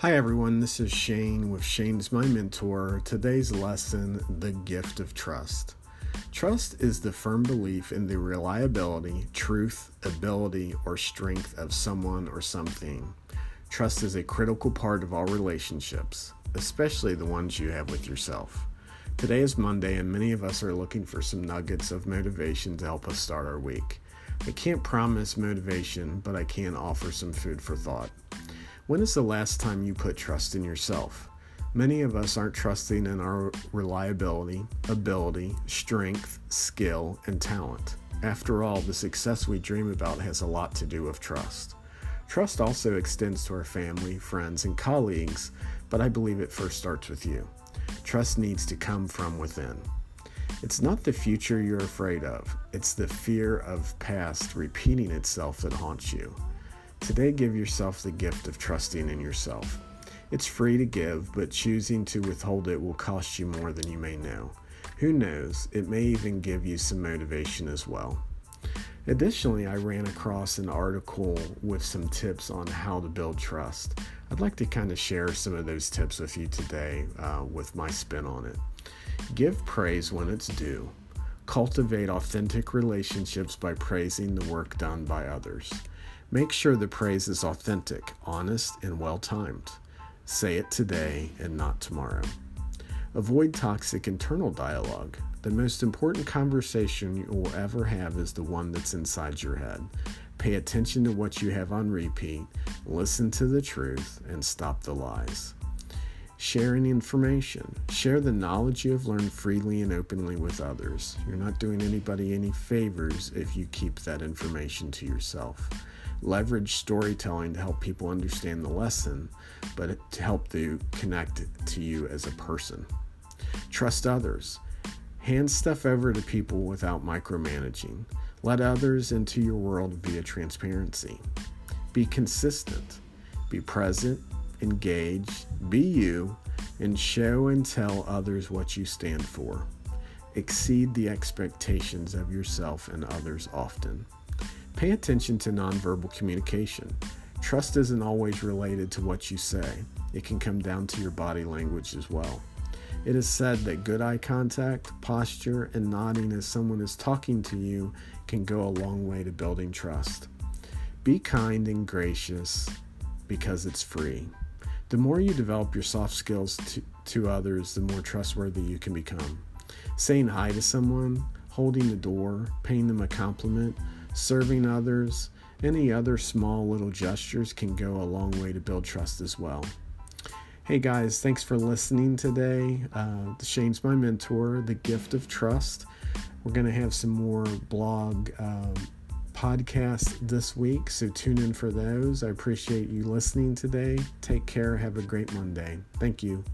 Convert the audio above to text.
Hi, everyone. This is Shane with Shane's My Mentor. Today's lesson The Gift of Trust. Trust is the firm belief in the reliability, truth, ability, or strength of someone or something. Trust is a critical part of all relationships, especially the ones you have with yourself. Today is Monday, and many of us are looking for some nuggets of motivation to help us start our week. I can't promise motivation, but I can offer some food for thought. When is the last time you put trust in yourself? Many of us aren't trusting in our reliability, ability, strength, skill, and talent. After all, the success we dream about has a lot to do with trust. Trust also extends to our family, friends, and colleagues, but I believe it first starts with you. Trust needs to come from within. It's not the future you're afraid of, it's the fear of past repeating itself that haunts you. Today, give yourself the gift of trusting in yourself. It's free to give, but choosing to withhold it will cost you more than you may know. Who knows, it may even give you some motivation as well. Additionally, I ran across an article with some tips on how to build trust. I'd like to kind of share some of those tips with you today uh, with my spin on it. Give praise when it's due. Cultivate authentic relationships by praising the work done by others. Make sure the praise is authentic, honest, and well timed. Say it today and not tomorrow. Avoid toxic internal dialogue. The most important conversation you will ever have is the one that's inside your head. Pay attention to what you have on repeat, listen to the truth, and stop the lies. Sharing information. Share the knowledge you have learned freely and openly with others. You're not doing anybody any favors if you keep that information to yourself leverage storytelling to help people understand the lesson, but to help to connect to you as a person. Trust others. Hand stuff over to people without micromanaging. Let others into your world via transparency. Be consistent. Be present, engage, be you, and show and tell others what you stand for. Exceed the expectations of yourself and others often. Pay attention to nonverbal communication. Trust isn't always related to what you say, it can come down to your body language as well. It is said that good eye contact, posture, and nodding as someone is talking to you can go a long way to building trust. Be kind and gracious because it's free. The more you develop your soft skills to, to others, the more trustworthy you can become. Saying hi to someone, holding the door, paying them a compliment, serving others, any other small little gestures can go a long way to build trust as well. Hey guys, thanks for listening today. Uh, Shane's my mentor, The Gift of Trust. We're going to have some more blog um, podcasts this week, so tune in for those. I appreciate you listening today. Take care. Have a great Monday. Thank you.